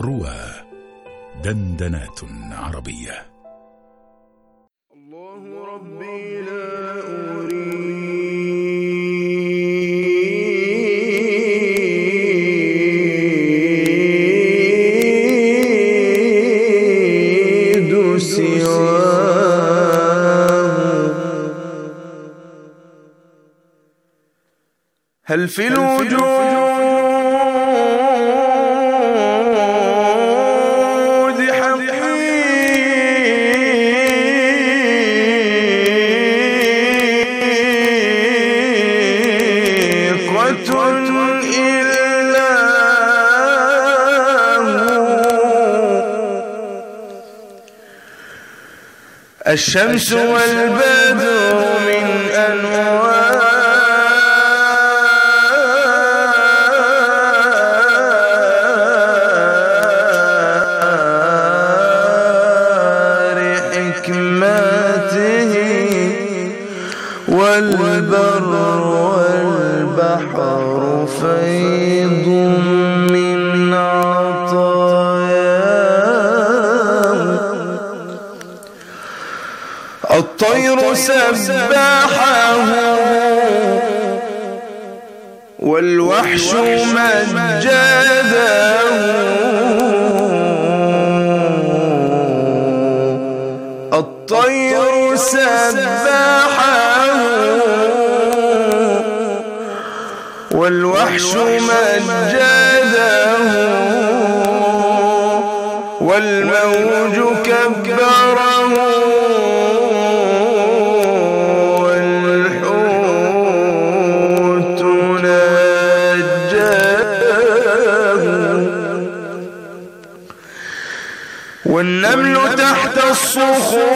روى دندنات عربية. الله ربي لا أريد سواه. هل في الوجود الشمس والبدر من أنوار حكمته والبر والبحر فيض الطير سباحه والوحش مجده الطير سباحه والوحش مجده والموج كبره والنمل تحت الصخور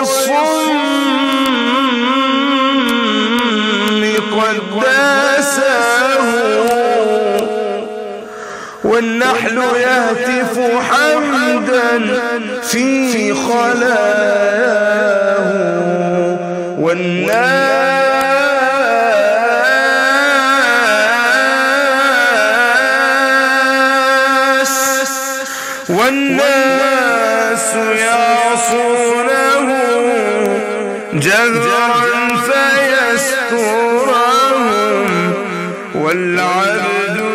الصم قد داسه والنحل يهتف حمدا في خلاياه والناس والناس يعصونه جهرا فيسترهم والعبد